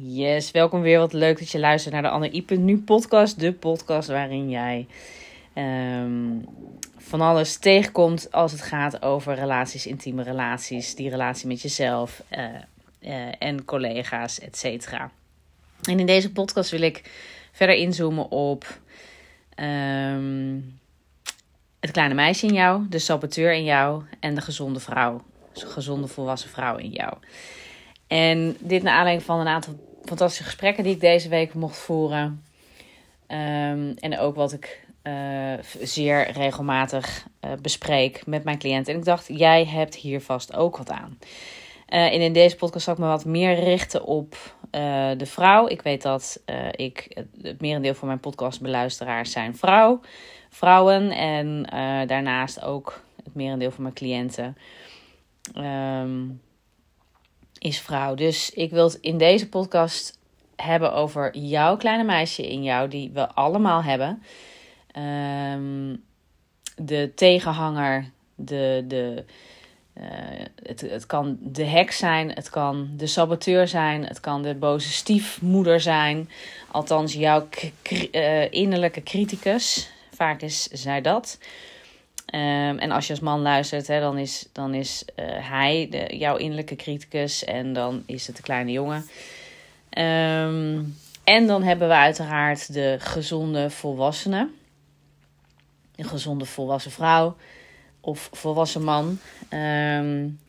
Yes, welkom weer. Wat leuk dat je luistert naar de Anne Nu podcast. De podcast waarin jij ehm, van alles tegenkomt als het gaat over relaties, intieme relaties. Die relatie met jezelf uh, uh, en collega's, et cetera. En in deze podcast wil ik verder inzoomen op um, het kleine meisje in jou, de saboteur in jou en de gezonde vrouw. De gezonde volwassen vrouw in jou. En dit naar aanleiding van een aantal fantastische gesprekken die ik deze week mocht voeren. Um, en ook wat ik uh, zeer regelmatig uh, bespreek met mijn cliënten. En ik dacht, jij hebt hier vast ook wat aan. Uh, en in deze podcast zal ik me wat meer richten op de vrouw. Ik weet dat ik het, merendeel van mijn podcastbeluisteraars zijn vrouw, vrouwen. En daarnaast ook het merendeel van mijn cliënten. Um, is vrouw. Dus ik wil het in deze podcast hebben over jouw kleine meisje in jou, die we allemaal hebben. Um, de tegenhanger, de, de, uh, het, het kan de hek zijn, het kan de saboteur zijn, het kan de boze stiefmoeder zijn. Althans, jouw uh, innerlijke criticus. Vaak is zij dat. Um, en als je als man luistert, hè, dan is, dan is uh, hij de, jouw innerlijke criticus en dan is het de kleine jongen. Um, en dan hebben we uiteraard de gezonde volwassene. Een gezonde volwassen vrouw of volwassen man. Um,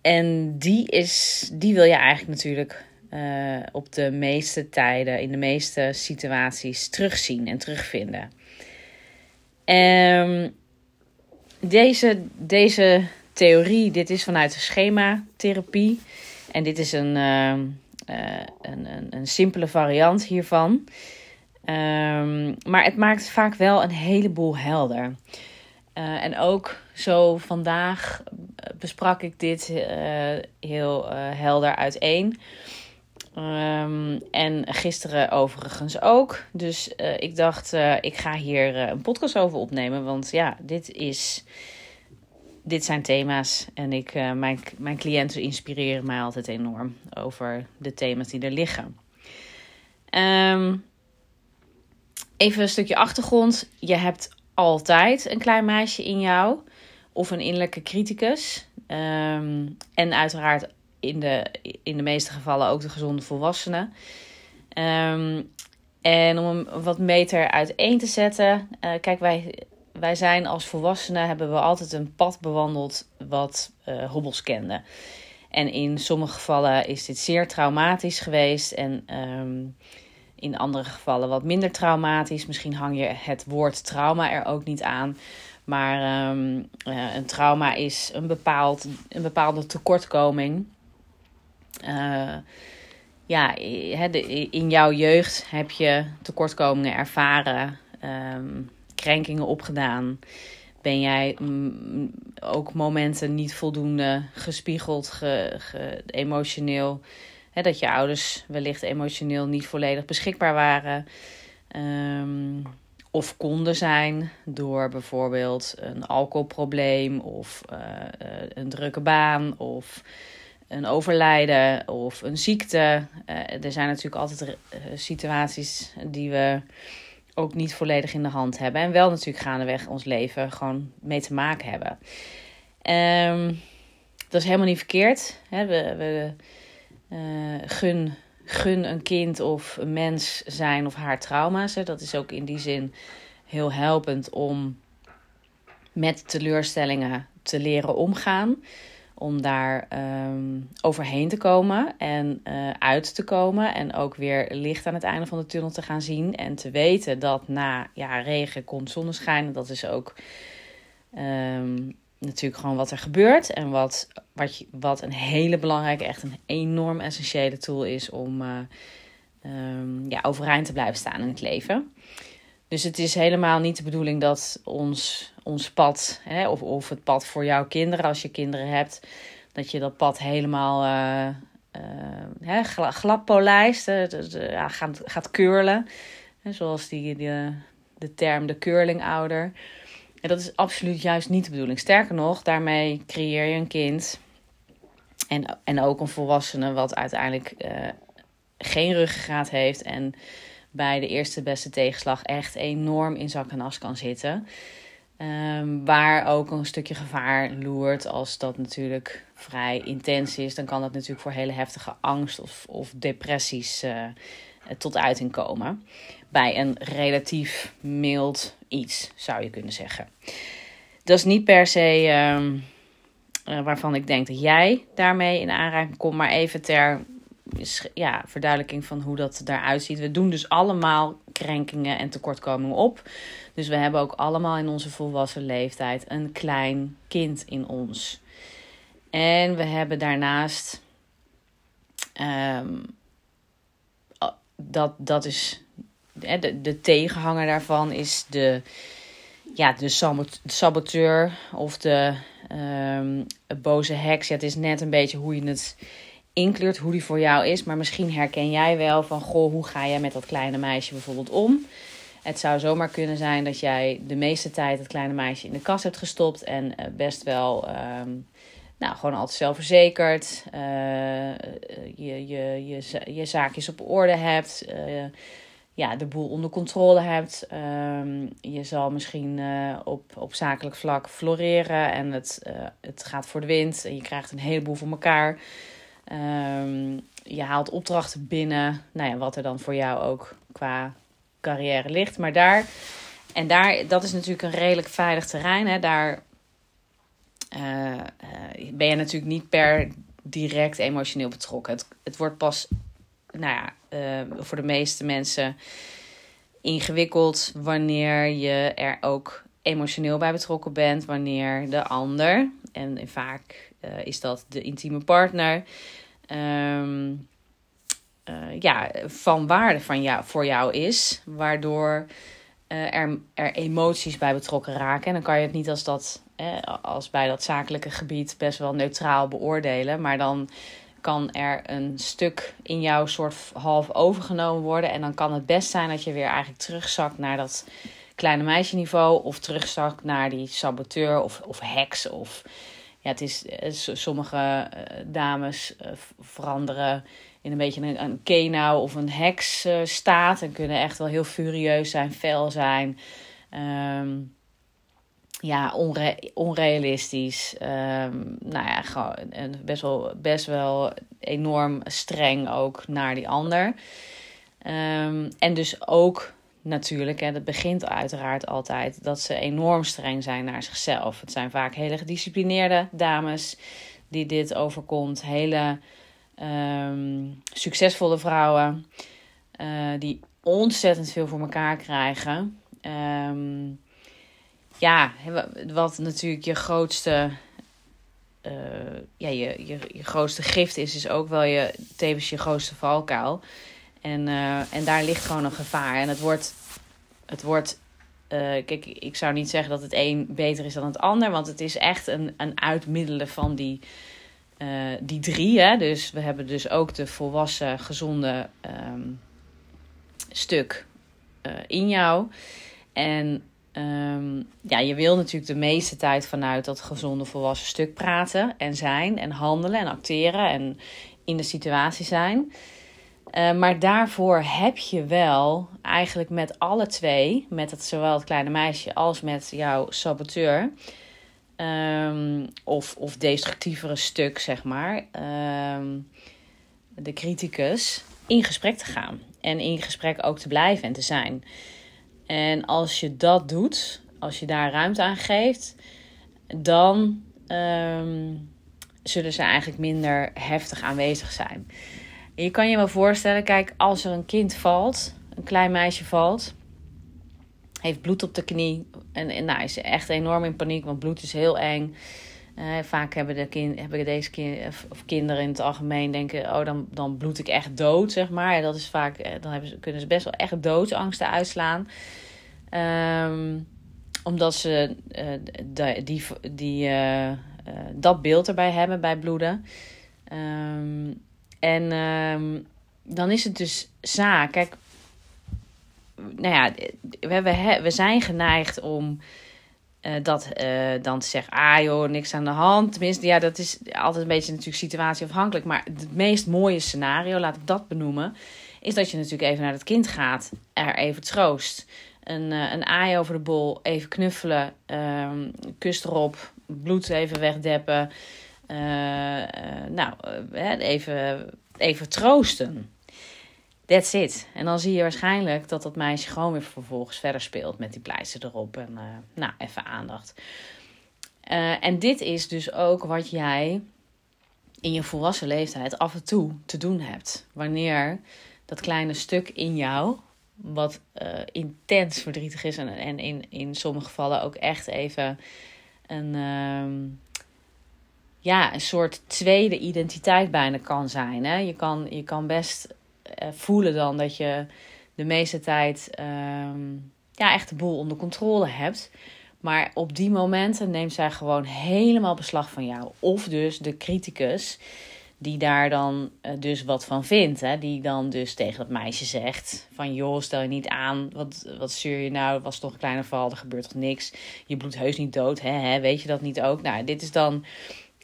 en die, is, die wil je eigenlijk natuurlijk uh, op de meeste tijden, in de meeste situaties terugzien en terugvinden. Um, deze, deze theorie, dit is vanuit de schematherapie. En dit is een, uh, uh, een, een, een, simpele variant hiervan. Um, maar het maakt vaak wel een heleboel helder. Uh, en ook zo vandaag besprak ik dit heel helder uiteen. Um, en gisteren overigens ook. Dus uh, ik dacht, uh, ik ga hier uh, een podcast over opnemen. Want ja, dit, is, dit zijn thema's. En ik, mijn, mijn cliënten inspireren mij altijd enorm over de thema's die er liggen. Um, even een stukje achtergrond. Je hebt altijd een klein meisje in jou. Of een innerlijke criticus. Um, en uiteraard in de, in de meeste gevallen ook de gezonde volwassenen. Um, en om hem wat meter uiteen te zetten. Uh, kijk, wij, wij zijn als volwassenen hebben we altijd een pad bewandeld wat uh, hobbels kende. En in sommige gevallen is dit zeer traumatisch geweest. En um, in andere gevallen wat minder traumatisch. Misschien hang je het woord trauma er ook niet aan. Maar um, uh, een trauma is een, bepaald, een bepaalde tekortkoming. Uh, ja, in jouw jeugd heb je tekortkomingen ervaren, um, krenkingen opgedaan. Ben jij ook momenten niet voldoende gespiegeld, ge, emotioneel? Dat je ouders wellicht emotioneel niet volledig beschikbaar waren. Um, of konden zijn door bijvoorbeeld een alcoholprobleem of uh, een drukke baan of een overlijden of een ziekte. Uh, er zijn natuurlijk altijd uh, situaties die we ook niet volledig in de hand hebben. En wel natuurlijk gaandeweg ons leven gewoon mee te maken hebben. Um, dat is helemaal niet verkeerd. Hè? We, we uh, gun, gun een kind of een mens zijn of haar trauma's. Hè? Dat is ook in die zin heel helpend om met teleurstellingen te leren omgaan om daar um, overheen te komen en uh, uit te komen. En ook weer licht aan het einde van de tunnel te gaan zien. En te weten dat na ja, regen komt zonneschijn. Dat is ook um, natuurlijk gewoon wat er gebeurt. En wat, wat, wat een hele belangrijke, echt een enorm essentiële tool is om uh, um, ja, overeind te blijven staan in het leven. Dus het is helemaal niet de bedoeling dat ons, ons pad, hè, of, of het pad voor jouw kinderen, als je kinderen hebt, dat je dat pad helemaal uh, uh, glad polijst, uh, ja, gaat, gaat curlen. Hè, zoals die, die, de term de curlingouder. En dat is absoluut juist niet de bedoeling. Sterker nog, daarmee creëer je een kind En, en ook een volwassene wat uiteindelijk geen ruggengraat heeft en bij de eerste beste tegenslag echt enorm in zak en as kan zitten. Um, waar ook een stukje gevaar loert als dat natuurlijk vrij intens is. Dan kan dat natuurlijk voor hele heftige angst of, of depressies uh, tot uiting komen. Bij een relatief mild iets, zou je kunnen zeggen. Dat is niet per se um, uh, waarvan ik denk dat jij daarmee in aanraking komt. Maar even ter ja, verduidelijking van hoe dat eruit ziet. We doen dus allemaal krenkingen en tekortkomingen op. Dus we hebben ook allemaal in onze volwassen leeftijd een klein kind in ons. En we hebben daarnaast. Um, dat, dat is. De, de tegenhanger daarvan is de, ja, de saboteur of de um, boze heks. Het is net een beetje hoe je het inkleurt, hoe die voor jou is. Maar misschien herken jij wel van, goh, hoe ga jij met dat kleine meisje bijvoorbeeld om? Het zou zomaar kunnen zijn dat jij de meeste tijd het kleine meisje in de kast hebt gestopt en uh, best wel, um, nou, gewoon altijd zelfverzekerd, uh, je, je, je, je zaakjes op orde hebt, uh, ja, de boel onder controle hebt. Um, je zal misschien op, op zakelijk vlak floreren en het, het gaat voor de wind en je krijgt een heleboel voor elkaar. Um, je haalt opdrachten binnen, nou ja, wat er dan voor jou ook qua carrière ligt. Maar daar, en daar, dat is natuurlijk een redelijk veilig terrein. Hè? Daar uh, uh, ben je natuurlijk niet per direct emotioneel betrokken. Het, wordt pas, nou ja, uh, voor de meeste mensen ingewikkeld wanneer je er ook emotioneel bij betrokken bent. Wanneer de ander, en vaak is dat de intieme partner, um, uh, ja, van waarde van jou, voor jou is. Waardoor uh, er, er emoties bij betrokken raken. En dan kan je het niet als, dat, eh, als bij dat zakelijke gebied best wel neutraal beoordelen. Maar dan kan er een stuk in jou soort half overgenomen worden. En dan kan het best zijn dat je weer eigenlijk terugzakt naar dat kleine meisje niveau. Of terugzakt naar die saboteur of, of heks. Of ja, het is sommige dames veranderen in een beetje een, een kenau of een heks uh, staat. En kunnen echt wel heel furieus zijn, fel zijn. Um, ja, onre onrealistisch. Um, nou ja, gewoon best, wel, best wel enorm streng ook naar die ander. Um, en dus ook natuurlijk, hè, dat begint uiteraard altijd, dat ze enorm streng zijn naar zichzelf. Het zijn vaak hele gedisciplineerde dames die dit overkomt. Hele um, succesvolle vrouwen uh, die ontzettend veel voor elkaar krijgen. Um, ja, wat natuurlijk je grootste, uh, ja, je, je, je grootste gift is, is ook wel je, tevens je grootste valkuil. En, uh, en daar ligt gewoon een gevaar. En het wordt, het wordt uh, kijk, ik zou niet zeggen dat het een beter is dan het ander, want het is echt een, een uitmiddelen van die uh, die drie. Hè? Dus we hebben dus ook de volwassen, gezonde um, stuk in jou. En um, ja, je wil natuurlijk de meeste tijd vanuit dat gezonde, volwassen stuk praten en zijn en handelen en acteren en in de situatie zijn. Uh, maar daarvoor heb je wel eigenlijk met alle twee, met het, zowel het kleine meisje als met jouw saboteur, Um, of, of destructievere stuk, zeg maar, um, de criticus, in gesprek te gaan. En in gesprek ook te blijven en te zijn. En als je dat doet, als je daar ruimte aan geeft, dan um, zullen ze eigenlijk minder heftig aanwezig zijn. Je kan je wel voorstellen, kijk, als er een kind valt, een klein meisje valt, heeft bloed op de knie. En, en nou, is echt enorm in paniek, want bloed is heel eng. Uh, vaak hebben, de kind, hebben deze kind, of kinderen in het algemeen denken: oh, dan, dan bloed ik echt dood, zeg maar. Dat is vaak, eh, dan hebben ze, kunnen ze best wel echt doodsangsten uitslaan. Um, omdat ze uh, die, die, uh, dat beeld erbij hebben bij bloeden. Um, en um, dan is het dus zaak. Kijk, nou ja, we, we, we zijn geneigd om dat dan te zeggen, ah joh, niks aan de hand. Tenminste, ja, dat is altijd een beetje natuurlijk situatieafhankelijk. Maar het meest mooie scenario, laat ik dat benoemen, is dat je natuurlijk even naar het kind gaat, er even troost. Een, een aai over de bol, even knuffelen, um, kus erop, bloed even wegdeppen. Nou, even, even troosten. That's it. En dan zie je waarschijnlijk dat dat meisje gewoon weer vervolgens verder speelt met die pleister erop. En nou, even aandacht. En dit is dus ook wat jij in je volwassen leeftijd af en toe te doen hebt. Wanneer dat kleine stuk in jou, wat intens verdrietig is en, en in, in sommige gevallen ook echt even een, um, ja, een soort tweede identiteit bijna kan zijn. Hè? Je, kan, je kan best uh, voelen dan dat je de meeste tijd um, ja, echt de boel onder controle hebt. Maar op die momenten neemt zij gewoon helemaal beslag van jou. Of dus de criticus die daar dan uh, dus wat van vindt. Hè? Die dan dus tegen dat meisje zegt van... joh, stel je niet aan, wat, wat stuur je nou? Het was toch een kleine val, er gebeurt toch niks? Je bloedt heus niet dood, hè? Weet je dat niet ook? Nou, dit is dan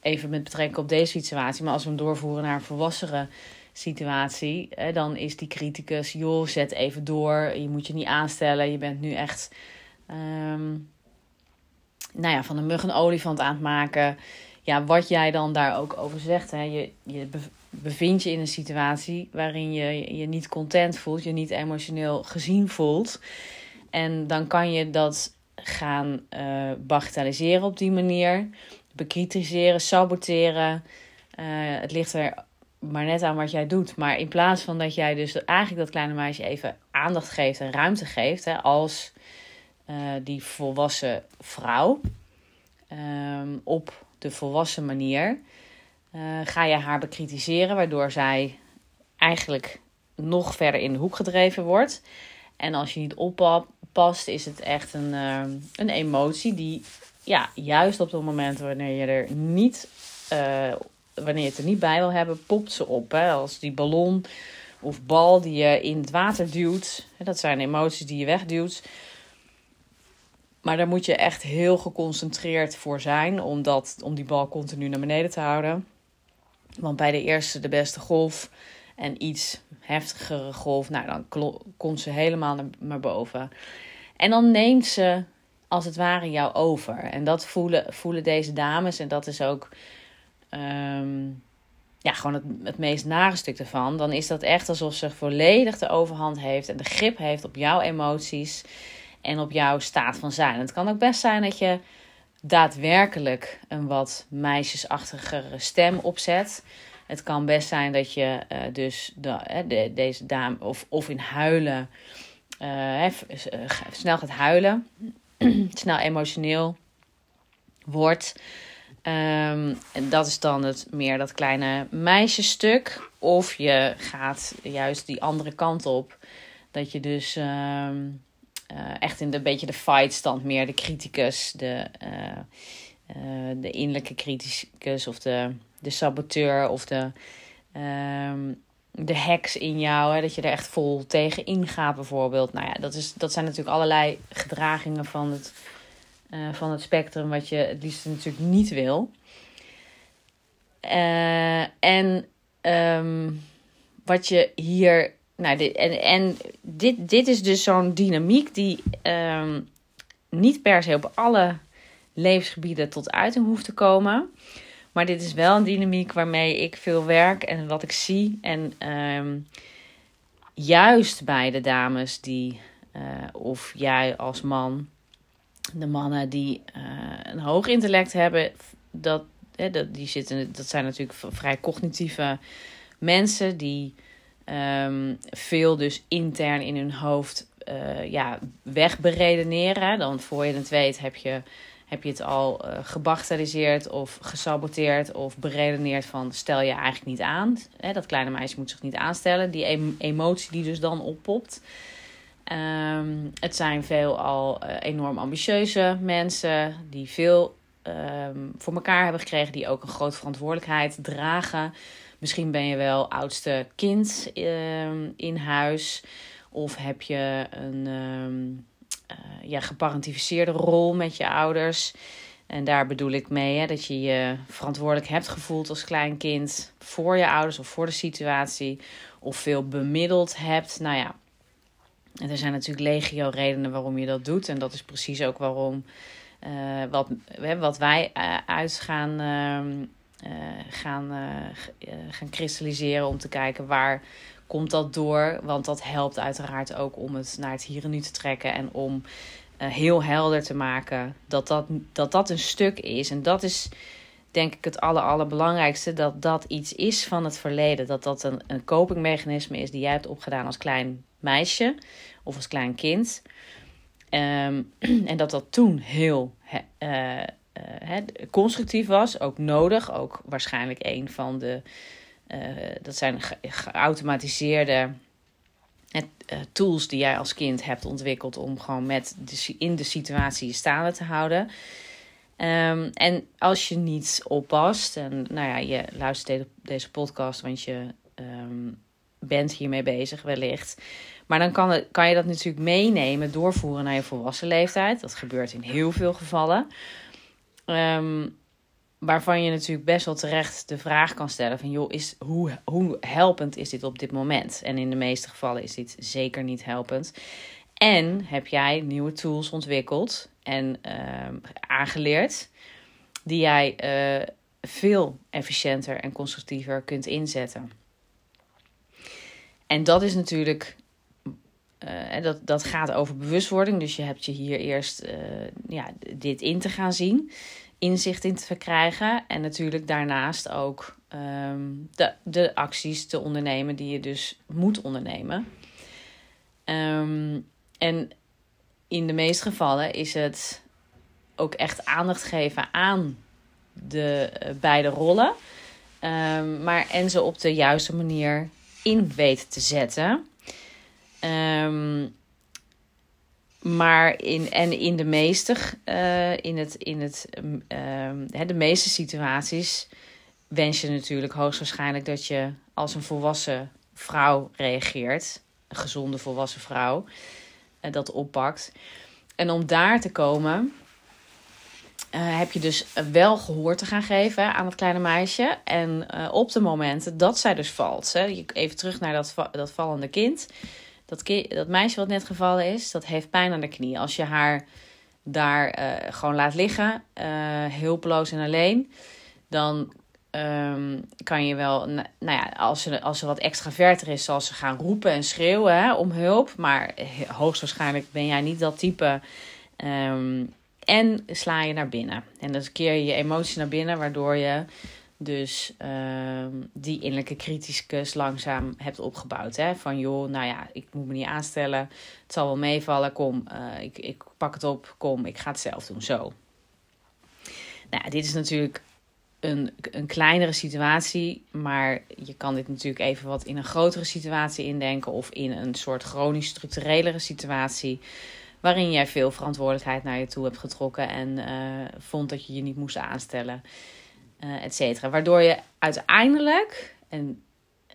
even met betrekking op deze situatie. Maar als we hem doorvoeren naar een volwassere situatie, dan is die criticus, joh, zet even door. Je moet je niet aanstellen. Je bent nu echt, um, nou ja, van een mug een olifant aan het maken. Ja, wat jij dan daar ook over zegt. Hè, je, je bevindt je in een situatie waarin je je niet content voelt, je niet emotioneel gezien voelt. En dan kan je dat gaan uh, bagatelliseren op die manier. Bekritiseren, saboteren. Uh, het ligt er maar net aan wat jij doet. Maar in plaats van dat jij dus eigenlijk dat kleine meisje even aandacht geeft en ruimte geeft, hè, als uh, die volwassen vrouw, um, op de volwassen manier, uh, ga je haar bekritiseren, waardoor zij eigenlijk nog verder in de hoek gedreven wordt. En als je niet oppast, is het echt een, uh, een emotie die, ja, juist op het moment wanneer je er niet uh, wanneer je het er niet bij wil hebben, popt ze op. Hè? Als die ballon of bal die je in het water duwt. Dat zijn emoties die je wegduwt. Maar daar moet je echt heel geconcentreerd voor zijn om, dat, om die bal continu naar beneden te houden. Want bij de eerste, de beste golf en iets heftigere golf, nou dan komt ze helemaal naar boven. En dan neemt ze als het ware jou over. En dat voelen, voelen deze dames. En dat is ook um, ja, gewoon het, het meest nare stuk ervan, dan is dat echt alsof ze volledig de overhand heeft en de grip heeft op jouw emoties en op jouw staat van zijn. Het kan ook best zijn dat je daadwerkelijk een wat meisjesachtigere stem opzet. Het kan best zijn dat je uh, dus de, de, deze dame of, of in huilen uh, snel gaat huilen, snel emotioneel wordt. Um, en dat is dan het meer dat kleine meisjesstuk. Of je gaat juist die andere kant op. Dat je dus um, uh, echt in de beetje de fight stand meer de criticus, de, uh, uh, de innerlijke criticus of de, de saboteur of de, um, de heks in jou. Hè, dat je er echt vol tegen ingaat bijvoorbeeld. Nou ja, dat, is, dat zijn natuurlijk allerlei gedragingen van het uh, van het spectrum wat je het liefst natuurlijk niet wil. Uh, en um, wat je hier. Nou, dit, en, en dit, dit is dus zo'n dynamiek die um, niet per se op alle levensgebieden tot uiting hoeft te komen. Maar dit is wel een dynamiek waarmee ik veel werk en wat ik zie. En um, juist bij de dames die, uh, of jij als man, de mannen die uh, een hoog intellect hebben, dat, hè, dat, die zitten, dat zijn natuurlijk vrij cognitieve mensen die um, veel dus intern in hun hoofd uh, ja, wegberedeneren. Dan voor je het weet heb je, heb je het al uh, of gesaboteerd of beredeneerd van stel je eigenlijk niet aan. Hè, dat kleine meisje moet zich niet aanstellen. Die emotie die dus dan oppopt. Um, het zijn veelal uh, enorm ambitieuze mensen die veel um, voor elkaar hebben gekregen, die ook een grote verantwoordelijkheid dragen. Misschien ben je wel oudste kind um, in huis, of heb je een, ja, geparentificeerde rol met je ouders. En daar bedoel ik mee hè, dat je je verantwoordelijk hebt gevoeld als klein kind voor je ouders of voor de situatie. Of veel bemiddeld hebt. Nou ja, en er zijn natuurlijk legio redenen waarom je dat doet. En dat is precies ook waarom uh, wat, wat wij uh, uit gaan, uh, gaan, gaan kristalliseren. Om te kijken waar komt dat door. Want dat helpt uiteraard ook om het naar het hier en nu te trekken. En om heel helder te maken dat dat, dat dat een stuk is. En dat is denk ik het aller, allerbelangrijkste. Dat dat iets is van het verleden. Dat dat een, een copingmechanisme is die jij hebt opgedaan als klein meisje of als klein kind. Ehm, en dat dat toen heel uh, constructief was, ook nodig. Ook waarschijnlijk een van de, dat zijn geautomatiseerde tools die jij als kind hebt ontwikkeld om gewoon met de, in de situatie staande te houden. Um, en als je niet oppast, en nou ja, je luistert deze podcast, want je um, bent hiermee bezig wellicht. Maar dan kan, kan je dat natuurlijk meenemen, doorvoeren naar je volwassen leeftijd. Dat gebeurt in heel veel gevallen. Um, waarvan je natuurlijk best wel terecht de vraag kan stellen: van joh, is, hoe, hoe helpend is dit op dit moment? En in de meeste gevallen is dit zeker niet helpend. En heb jij nieuwe tools ontwikkeld en uh, aangeleerd, die jij uh, veel efficiënter en constructiever kunt inzetten. En dat is natuurlijk uh, dat, dat gaat over bewustwording. Dus je hebt je hier eerst uh, ja, dit in te gaan zien, inzicht in te verkrijgen. En natuurlijk daarnaast ook um, de, de acties te ondernemen die je dus moet ondernemen. Um, en in de meeste gevallen is het ook echt aandacht geven aan de uh, beide rollen. Um, maar en ze op de juiste manier in weten te zetten. Maar in, en in de meeste, uh, in het, in het, um, de meeste situaties wens je natuurlijk hoogstwaarschijnlijk dat je als een volwassen vrouw reageert. Een gezonde volwassen vrouw. En dat oppakt. En om daar te komen, uh, heb je dus wel gehoor te gaan geven aan het kleine meisje. En op de momenten dat zij dus valt. Hè, even terug naar dat, dat vallende kind dat, dat meisje wat net gevallen is, dat heeft pijn aan de knie. Als je haar daar uh, gewoon laat liggen, uh, hulpeloos en alleen, dan um, kan je wel, nou ja, als ze, als ze wat extraverter is, zal ze gaan roepen en schreeuwen hè, om hulp. Maar hoogstwaarschijnlijk ben jij niet dat type. Um, en sla je naar binnen. En dan keer je je emoties naar binnen, waardoor je dus uh, die innerlijke criticus langzaam hebt opgebouwd. Hè? Van joh, nou ja, ik moet me niet aanstellen. Het zal wel meevallen. Kom, uh, ik, ik pak het op. Kom, ik ga het zelf doen. Zo. Nou, dit is natuurlijk een, een kleinere situatie. Maar je kan dit natuurlijk even wat in een grotere situatie indenken. Of in een soort chronisch structurelere situatie. Waarin jij veel verantwoordelijkheid naar je toe hebt getrokken. En uh, vond dat je je niet moest aanstellen cetera. Waardoor je uiteindelijk, en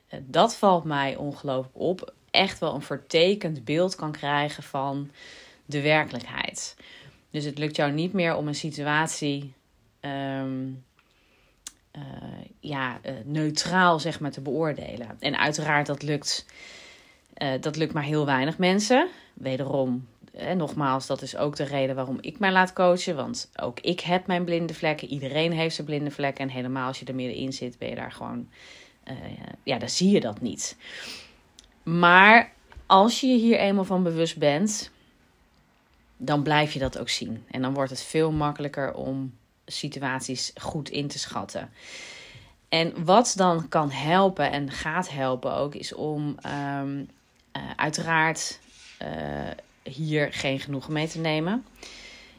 eh, dat valt mij ongelooflijk op, echt wel een vertekend beeld kan krijgen van de werkelijkheid. Dus het lukt jou niet meer om een situatie um, uh, ja, uh, neutraal zeg maar, te beoordelen. En uiteraard, dat lukt, dat lukt maar heel weinig mensen. Wederom en nogmaals, dat is ook de reden waarom ik mij laat coachen. Want ook ik heb mijn blinde vlekken. Iedereen heeft zijn blinde vlekken. En helemaal als je er middenin zit, ben je daar gewoon. Uh, ja, dan zie je dat niet. Maar als je je hier eenmaal van bewust bent, dan blijf je dat ook zien. En dan wordt het veel makkelijker om situaties goed in te schatten. En wat dan kan helpen en gaat helpen ook, is om um, uh, uiteraard. Uh, hier geen genoegen mee te nemen.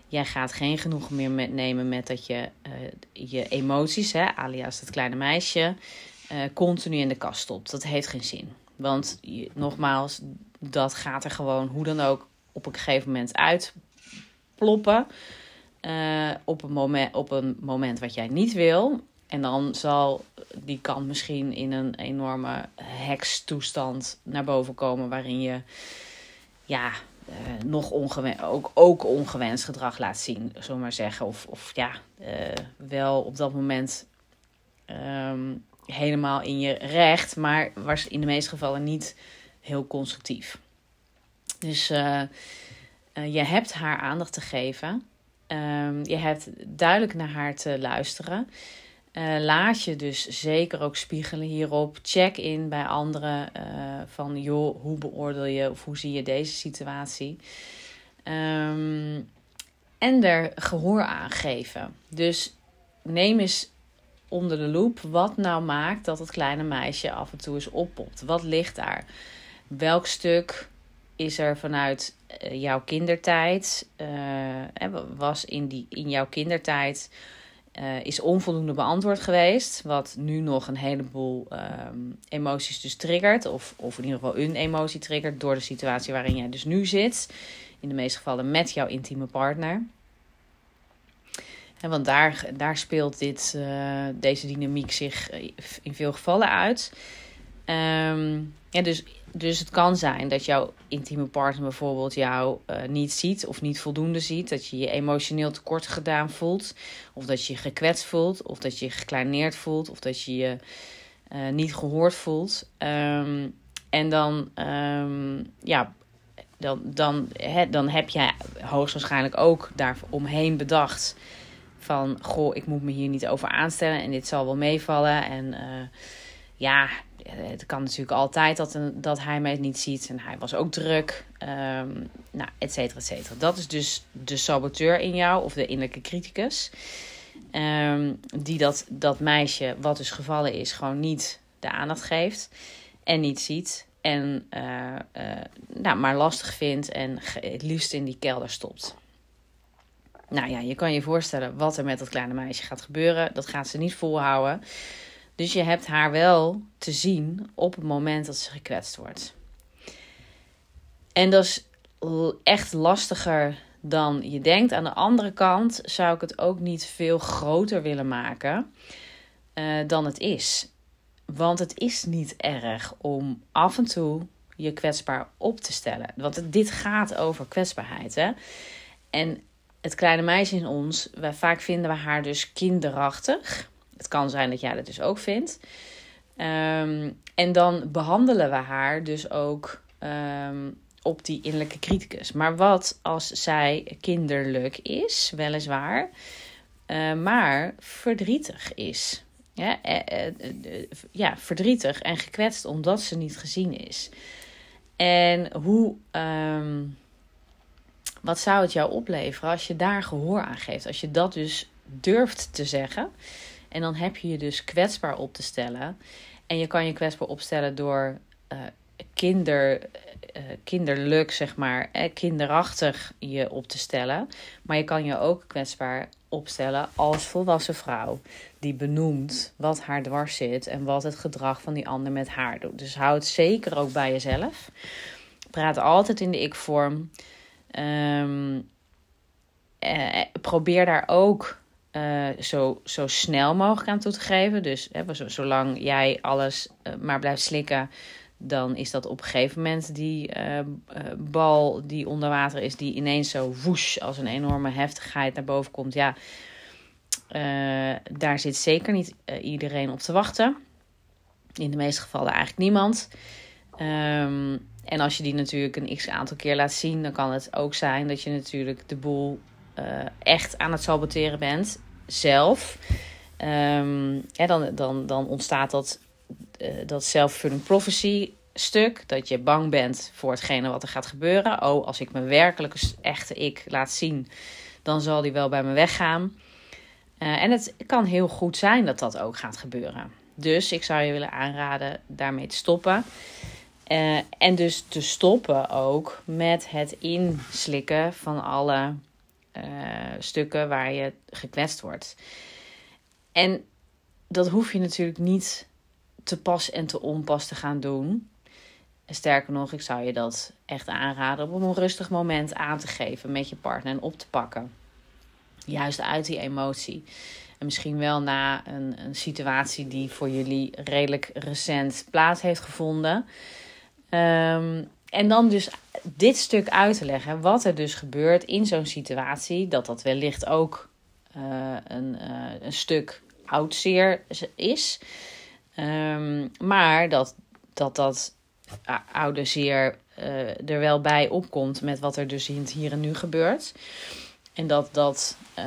Jij gaat geen genoegen meer met nemen met dat je uh, je emoties, hè, alias het kleine meisje, uh, continu in de kast stopt. Dat heeft geen zin. Want nogmaals, dat gaat er gewoon hoe dan ook op een gegeven moment uitploppen. Uh, op, een moment, op een moment wat jij niet wil. En dan zal die kant misschien in een enorme hekstoestand naar boven komen. Waarin je ja, nog ongewenst, ook, ook ongewenst gedrag laat zien, zullen maar zeggen. Of, of ja, wel op dat moment ehm, helemaal in je recht, maar was in de meeste gevallen niet heel constructief. Dus je hebt haar aandacht te geven. Ehm, je hebt duidelijk naar haar te luisteren. Uh, laat je dus zeker ook spiegelen hierop. Check in bij anderen uh, van joh, hoe beoordeel je of hoe zie je deze situatie? Um, en er gehoor aan geven. Dus neem eens onder de loep wat nou maakt dat het kleine meisje af en toe eens oppopt. Wat ligt daar? Welk stuk is er vanuit uh, jouw kindertijd? was in, die, in jouw kindertijd uh, is onvoldoende beantwoord geweest. Wat nu nog een heleboel um, emoties dus triggert. Of, of in ieder geval een emotie triggert door de situatie waarin jij dus nu zit. In de meeste gevallen met jouw intieme partner. En want daar, daar speelt dit, uh, deze dynamiek zich eh, in veel gevallen uit. Um, ja, dus dus het kan zijn dat jouw intieme partner bijvoorbeeld jou uh, niet ziet of niet voldoende ziet. Dat je je emotioneel tekort gedaan voelt. Of dat je je gekwetst voelt. Of dat je je gekleineerd voelt. Of dat je je uh, niet gehoord voelt. Um, en dan, um, ja, dan, dan, dan heb jij hoogstwaarschijnlijk ook daar omheen bedacht. Van, goh, ik moet me hier niet over aanstellen en dit zal wel meevallen. En uh, ja, het kan natuurlijk altijd dat, een, dat hij mij niet ziet. En hij was ook druk. Um, nou, et cetera, et cetera. Dat is dus de saboteur in jou, of de innerlijke criticus. Um, die dat, dat meisje, wat dus gevallen is, gewoon niet de aandacht geeft. En niet ziet. En uh, uh, nou, maar lastig vindt en het liefst in die kelder stopt. Nou ja, je kan je voorstellen wat er met dat kleine meisje gaat gebeuren. Dat gaat ze niet volhouden. Dus je hebt haar wel te zien op het moment dat ze gekwetst wordt. En dat is echt lastiger dan je denkt. Aan de andere kant zou ik het ook niet veel groter willen maken uh, dan het is. Want het is niet erg om af en toe je kwetsbaar op te stellen. Want dit gaat over kwetsbaarheid. Hè? En het kleine meisje in ons, wij, vaak vinden we haar dus kinderachtig. Het kan zijn dat jij dat dus ook vindt. Um, en dan behandelen we haar dus ook um, op die innerlijke criticus. Maar wat als zij kinderlijk is, weliswaar, uh, maar verdrietig is? Ja, uh, uh, ja, verdrietig en gekwetst omdat ze niet gezien is. En hoe, um, wat zou het jou opleveren als je daar gehoor aan geeft? Als je dat dus durft te zeggen. En dan heb je je dus kwetsbaar op te stellen. En je kan je kwetsbaar opstellen door uh, kinder, uh, kinderlijk, zeg maar, eh, kinderachtig je op te stellen. Maar je kan je ook kwetsbaar opstellen als volwassen vrouw. Die benoemt wat haar dwars zit en wat het gedrag van die ander met haar doet. Dus hou het zeker ook bij jezelf. Praat altijd in de ik-vorm. Um, eh, probeer daar ook uh, zo, zo snel mogelijk aan toe te geven. Dus hè, zolang jij alles uh, maar blijft slikken, dan is dat op een gegeven moment die uh, bal die onder water is, die ineens zo woesh als een enorme heftigheid naar boven komt. Ja, daar zit zeker niet iedereen op te wachten. In de meeste gevallen eigenlijk niemand. Um, en als je die natuurlijk een x aantal keer laat zien, dan kan het ook zijn dat je natuurlijk de boel uh, echt aan het saboteren bent, zelf, um, dan, dan, dan ontstaat dat, uh, dat self-fulfilling prophecy stuk. Dat je bang bent voor hetgene wat er gaat gebeuren. Oh, als ik mijn werkelijke echte ik laat zien, dan zal die wel bij me weggaan. Uh, en het kan heel goed zijn dat dat ook gaat gebeuren. Dus ik zou je willen aanraden daarmee te stoppen. En dus te stoppen ook met het inslikken van alle uh, stukken waar je gekwetst wordt. En dat hoef je natuurlijk niet te pas en te onpas te gaan doen. Sterker nog, ik zou je dat echt aanraden om een rustig moment aan te geven met je partner en op te pakken. Juist uit die emotie. En misschien wel na een, een situatie die voor jullie redelijk recent plaats heeft gevonden. Um, en dan dus dit stuk uit te leggen, wat er dus gebeurt in zo'n situatie, dat dat wellicht ook uh, een, uh, een stuk oudzeer is. Um, maar dat dat, dat oude zeer uh, er wel bij opkomt met wat er dus in het hier en nu gebeurt. En dat dat, uh,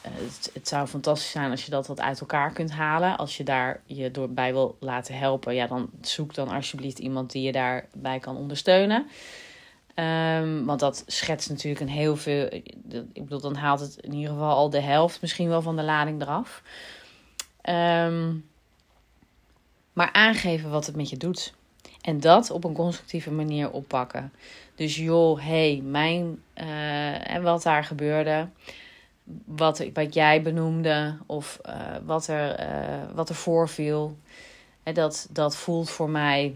het, het, zou fantastisch zijn als je dat wat uit elkaar kunt halen. Als je daar je door bij wil laten helpen, ja, dan zoek dan alsjeblieft iemand die je daarbij kan ondersteunen. Um, want dat schetst natuurlijk een heel veel. Ik bedoel, dan haalt het in ieder geval al de helft misschien wel van de lading eraf. Um, maar aangeven wat het met je doet. En dat op een constructieve manier oppakken. Dus joh, hey, mijn, uh, en wat daar gebeurde, wat, wat jij benoemde of uh, wat, er, uh, wat er voorviel, dat, dat voelt voor mij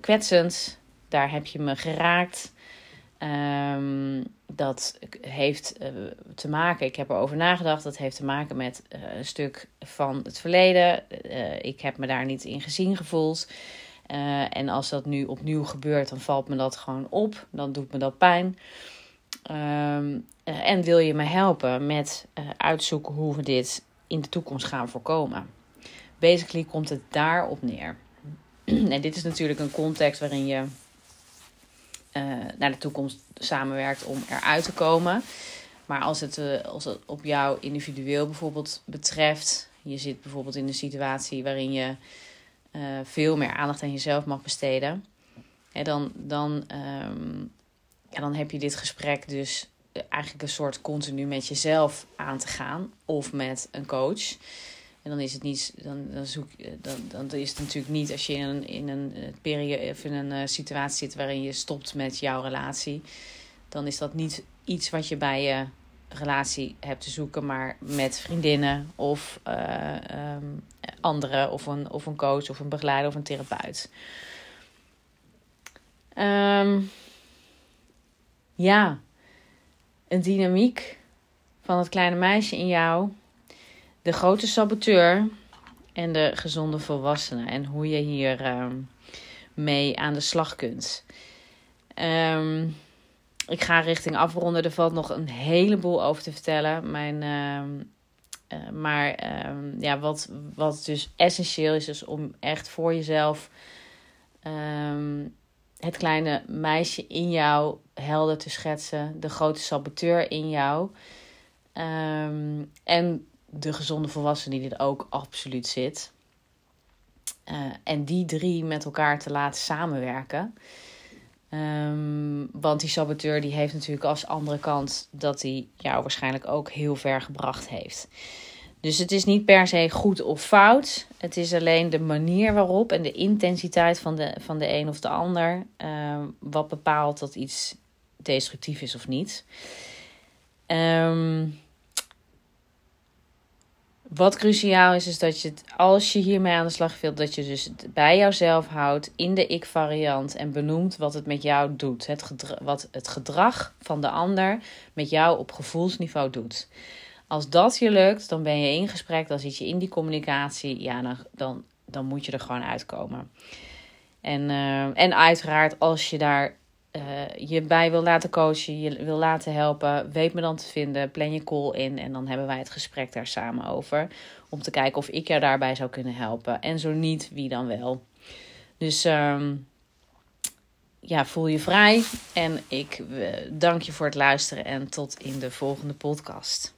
kwetsend. Daar heb je me geraakt. Um, dat heeft uh, te maken, ik heb erover nagedacht, dat heeft te maken met uh, een stuk van het verleden. Uh, ik heb me daar niet in gezien gevoeld. en als dat nu opnieuw gebeurt, dan valt me dat gewoon op. Dan doet me dat pijn. Um, en wil je me helpen met uitzoeken hoe we dit in de toekomst gaan voorkomen? Basically komt het daarop neer. en dit is natuurlijk een context waarin je uh, naar de toekomst samenwerkt om eruit te komen. Maar als het, uh, als het op jou individueel bijvoorbeeld betreft, je zit bijvoorbeeld in een situatie waarin je uh, veel meer aandacht aan jezelf mag besteden, hè, dan, dan, um, ja, dan heb je dit gesprek dus eigenlijk een soort continu met jezelf aan te gaan of met een coach. En dan is het niet, dan, dan, zoek, dan, dan is het natuurlijk niet als je in een, in een eh, periode of in een uh, situatie zit waarin je stopt met jouw relatie. Dan is dat niet iets wat je bij je relatie hebt te zoeken, maar met vriendinnen of uh, anderen, of een, of een coach of een begeleider of een therapeut. Um, ja, een dynamiek van het kleine meisje in jou de grote saboteur en de gezonde volwassene. En hoe je hier uh, mee aan de slag kunt. Um, ik ga richting afronden. Er valt nog een heleboel over te vertellen. Mijn, uh, uh, maar ehm, ja, wat, wat dus essentieel is, is om echt voor jezelf het kleine meisje in jou helder te schetsen. De grote saboteur in jou. En de gezonde volwassene die er ook absoluut zit. Uh, en die drie met elkaar te laten samenwerken. Um, want die saboteur die heeft natuurlijk als andere kant dat hij jou waarschijnlijk ook heel ver gebracht heeft. Dus het is niet per se goed of fout. Het is alleen de manier waarop en de intensiteit van de, van de een of de ander. Uh, wat bepaalt dat iets destructief is of niet. Um, wat cruciaal is, is dat je het, als je hiermee aan de slag wilt, dat je dus het bij jouzelf houdt in de ik-variant en benoemt wat het met jou doet. Het wat het gedrag van de ander met jou op gevoelsniveau doet. Als dat je lukt, dan ben je in gesprek, dan zit je in die communicatie. Ja, dan, dan, moet je er gewoon uitkomen. En, uh, en uiteraard, als je daar uh, je bij wil laten coachen, je wil laten helpen, weet me dan te vinden. Plan je call in en dan hebben wij het gesprek daar samen over. Om te kijken of ik jou daarbij zou kunnen helpen. En zo niet, wie dan wel. Dus um, ja, voel je vrij. En ik uh, dank je voor het luisteren en tot in de volgende podcast.